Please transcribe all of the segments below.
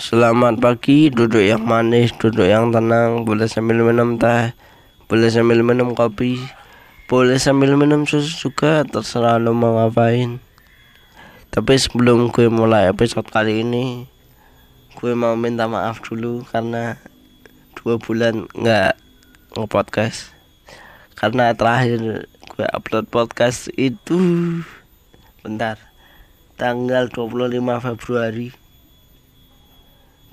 Selamat pagi, duduk yang manis, duduk yang tenang, boleh sambil minum teh, boleh sambil minum kopi, boleh sambil minum susu juga, terserah lo mau ngapain. Tapi sebelum gue mulai episode kali ini, gue mau minta maaf dulu karena dua bulan nggak nge-podcast. Karena terakhir gue upload podcast itu bentar tanggal 25 Februari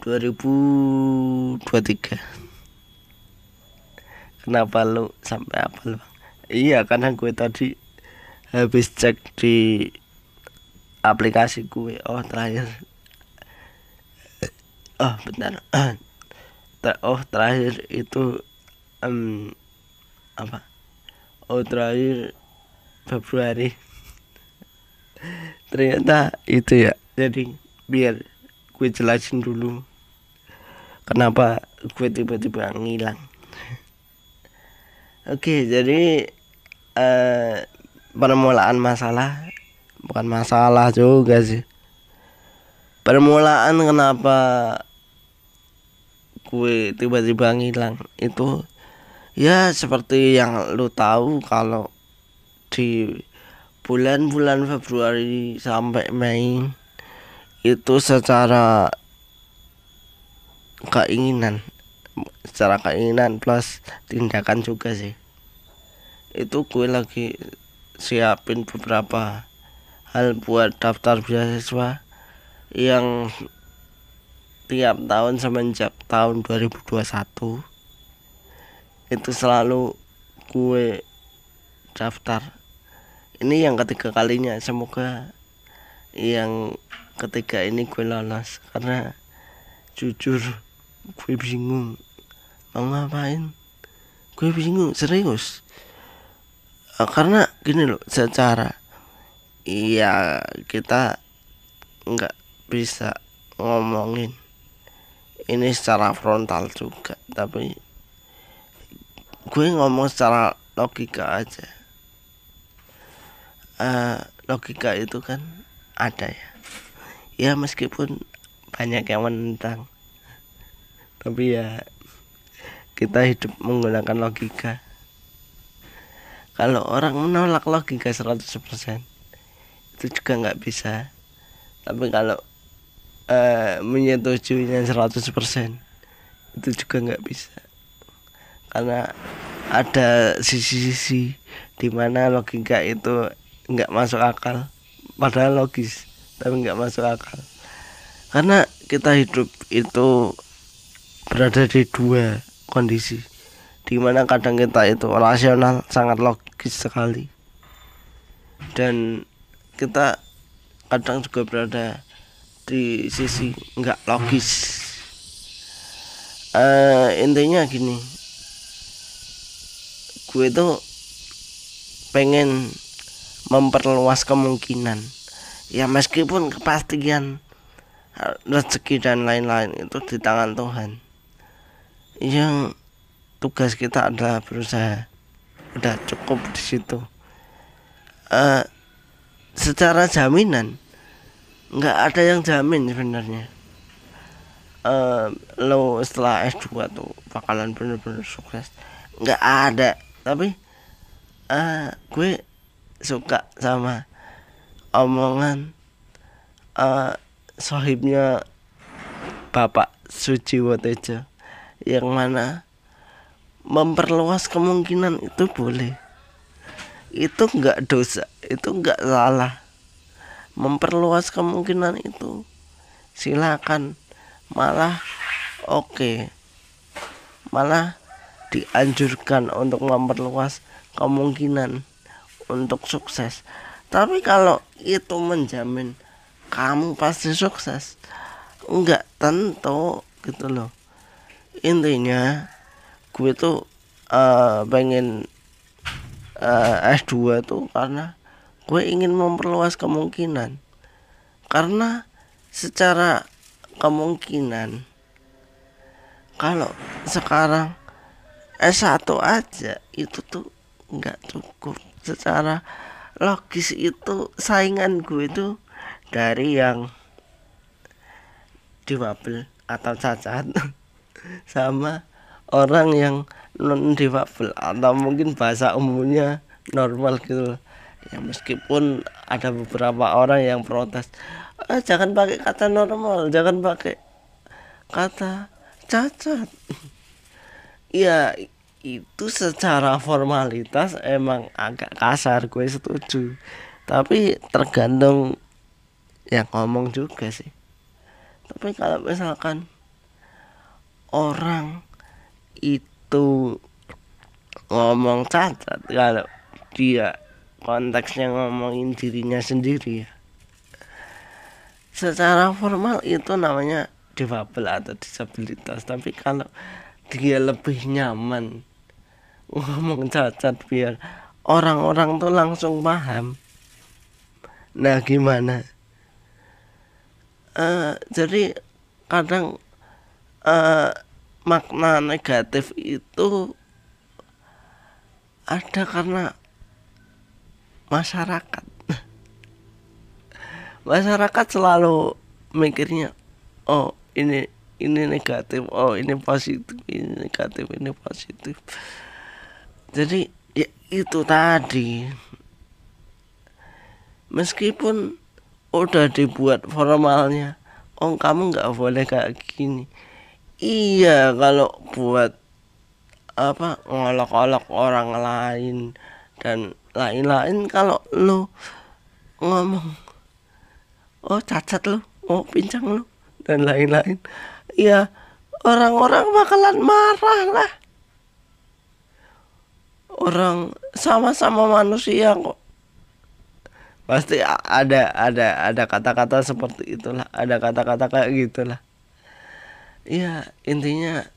2023 kenapa lu sampai apa lu iya karena gue tadi habis cek di aplikasi gue. Oh terakhir. Oh bentar. Ter- oh terakhir itu em, apa? Oh terakhir Februari. Ternyata itu ya. Jadi biar gue jelasin dulu kenapa gue tiba-tiba ngilang? Oke jadi eh, permulaan masalah bukan masalah juga sih. Permulaan kenapa gue tiba-tiba ngilang itu ya seperti yang lu tahu kalau di bulan-bulan Februari sampai Mei itu secara keinginan. Secara keinginan plus tindakan juga sih. Itu gue lagi siapin beberapa hal buat daftar beasiswa yang tiap tahun semenjak tahun 2021 itu selalu gue daftar. Ini yang ketiga kalinya. Semoga yang ketiga ini gue lolos. Karena jujur gue bingung mau ngapain? Gue bingung serius? Eh, karena gini loh secara iya kita nggak bisa ngomongin ini secara frontal juga tapi gue ngomong secara logika aja. Eh, logika itu kan ada ya. Ya meskipun banyak yang menentang tapi ya kita hidup menggunakan logika. Kalau orang menolak logika 100% itu juga nggak bisa. Tapi kalau eh, menyetujuinya 100% itu juga nggak bisa. Karena ada sisi-sisi di mana logika itu nggak masuk akal. Padahal logis tapi nggak masuk akal. Karena kita hidup itu berada di dua kondisi di mana kadang kita itu rasional sangat logis sekali. Dan kita kadang juga berada di sisi nggak logis. Eh intinya gini gue tuh pengen memperluas kemungkinan. Ya meskipun kepastian rezeki dan lain-lain itu di tangan Tuhan yang tugas kita adalah berusaha. Udah cukup di situ. Eh, secara jaminan nggak ada yang jamin sebenarnya. Eh, lo setelah S2 tuh bakalan bener-bener sukses. Nggak ada. Tapi eh gue suka sama omongan eh sohibnya Bapak Sujiwo Tejo yang mana memperluas kemungkinan itu boleh. Itu nggak dosa itu nggak salah. Memperluas kemungkinan itu silakan. Malah oke. Malah dianjurkan untuk memperluas kemungkinan untuk sukses. Tapi kalau itu menjamin kamu pasti sukses enggak tentu gitu loh intinya gue tuh eh, pengen eh, S2 tuh karena gue ingin memperluas kemungkinan. Karena secara kemungkinan kalau sekarang S1 aja itu tuh nggak cukup. Secara logis itu saingan gue itu dari yang difabel atau cacat sama orang yang non difabel atau mungkin bahasa umumnya normal gitu ya meskipun ada beberapa orang yang protes ah, jangan pakai kata normal jangan pakai kata cacat. Ya itu secara formalitas emang agak kasar gue setuju. Tapi tergantung yang ngomong juga sih. Tapi kalau misalkan orang itu ngomong cacat kalau dia konteksnya ngomongin dirinya sendiri ya. Secara formal itu namanya difabel atau disabilitas tapi kalau dia lebih nyaman ngomong cacat biar orang-orang tuh langsung paham. Nah gimana? Uh, jadi kadang uh, makna negatif itu ada karena masyarakat. Masyarakat selalu mikirnya oh ini ini negatif oh ini positif ini negatif ini positif. Jadi ya itu tadi. Meskipun udah dibuat formalnya oh kamu nggak boleh kayak gini iya kalau buat apa ngolok-olok orang lain dan lain-lain kalau lu ngomong oh cacat lu oh pincang lu dan lain-lain ya orang-orang bakalan marah lah. Orang sama-sama manusia kok. Pasti ada ada ada kata-kata seperti itulah ada kata-kata kayak gitulah ya intinya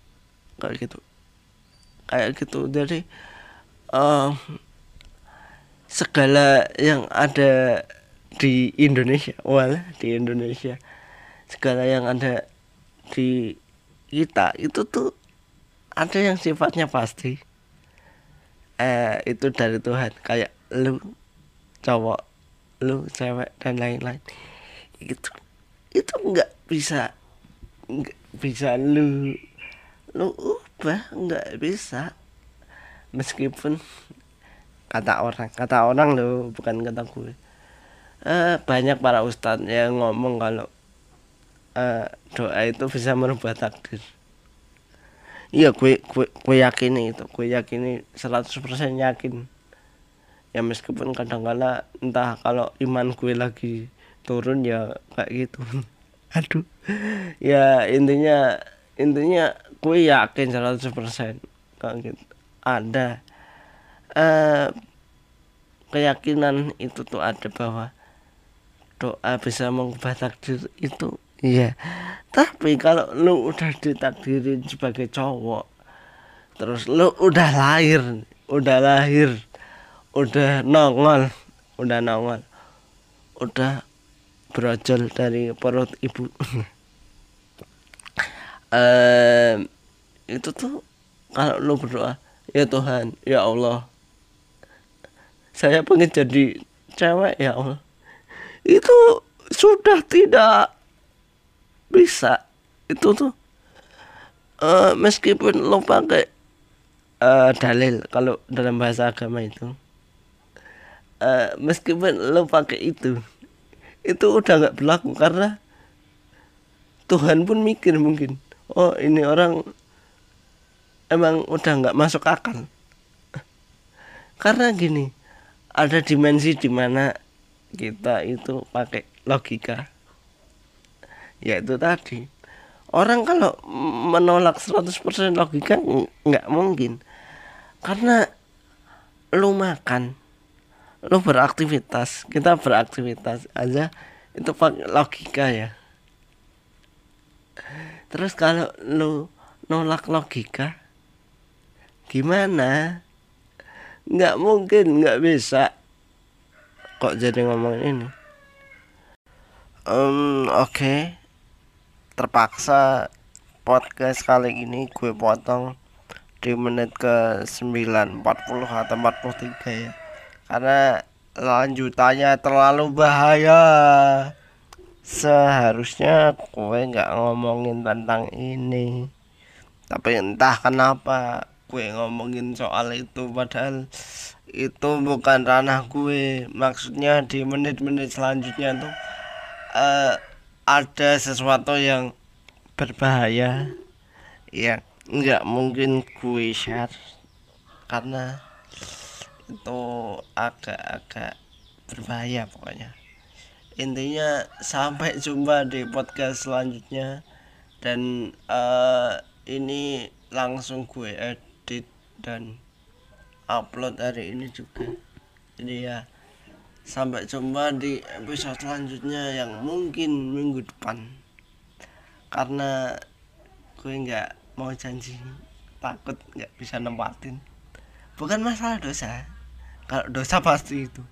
kayak gitu. Kayak gitu. Jadi um, segala yang ada di Indonesia wala di Indonesia segala yang ada di kita itu tuh ada yang sifatnya pasti. Eh itu dari Tuhan. Kayak lu cowok lu cewek dan lain-lain. Itu itu nggak bisa nggak bisa lu lu ubah nggak bisa. Meskipun kata orang kata orang lo bukan kata gue. Uh, banyak para ustadz yang ngomong kalau uh, doa itu bisa merubah takdir. Iya gue gue gue yakin itu. Gue yakin 100% yakin. Ya meskipun kadang-kala entah kalau iman gue lagi turun ya kayak gitu aduh. Ya intinya intinya gue yakin 100% kayak gitu. Ada uh, keyakinan itu tuh ada bahwa doa bisa mengubah takdir itu. Iya. Tapi kalau lu udah ditakdirin sebagai cowok terus lu udah lahir udah lahir udah nongol udah nongol udah brojol dari perut ibu. Um, itu tuh kalau lu berdoa ya Tuhan ya Allah. Saya pengen jadi cewek ya Allah. Itu sudah tidak bisa. Itu tuh uh, meskipun lo pakai uh, dalil kalau dalam bahasa agama itu uh, meskipun lo pakai itu itu udah nggak berlaku karena Tuhan pun mikir mungkin oh ini orang emang udah nggak masuk akal. Karena gini ada dimensi di mana kita itu pakai logika yaitu tadi. Orang kalau menolak 100% logika nggak mungkin. Karena lu makan lu beraktivitas. Kita beraktivitas aja. Itu pakai logika ya. Terus kalau lu nolak logika gimana? Nggak mungkin nggak bisa. Kok jadi ngomongin ini? Um, oke. Okay. terpaksa podcast kali ini gue potong di menit ke 9.40 atau 43 ya karena lanjutannya terlalu bahaya. Seharusnya gue nggak ngomongin tentang ini. Tapi entah kenapa gue ngomongin soal itu padahal itu bukan ranah gue maksudnya di menit-menit selanjutnya tuh uh, ada sesuatu yang berbahaya ya nggak mungkin gue share. Karena itu agak-agak berbahaya pokoknya. Intinya sampai jumpa di podcast selanjutnya. Dan uh, ini langsung gue edit dan upload hari ini juga. Jadi ya sampai jumpa di episode selanjutnya yang mungkin minggu depan. Karena gue nggak mau janji takut nggak bisa nempatin. Bukan masalah dosa kalau dosa pasti itu.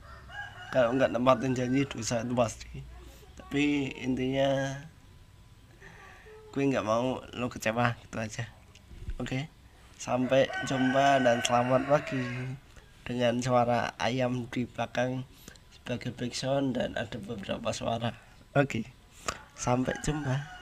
Kalau nggak nempatin janji dosa itu pasti. Tapi intinya gue nggak mau lo kecewa gitu aja. Oke? Sampai jumpa dan selamat pagi. Dengan suara ayam di belakang sebagai background dan ada beberapa suara. Oke? Sampai jumpa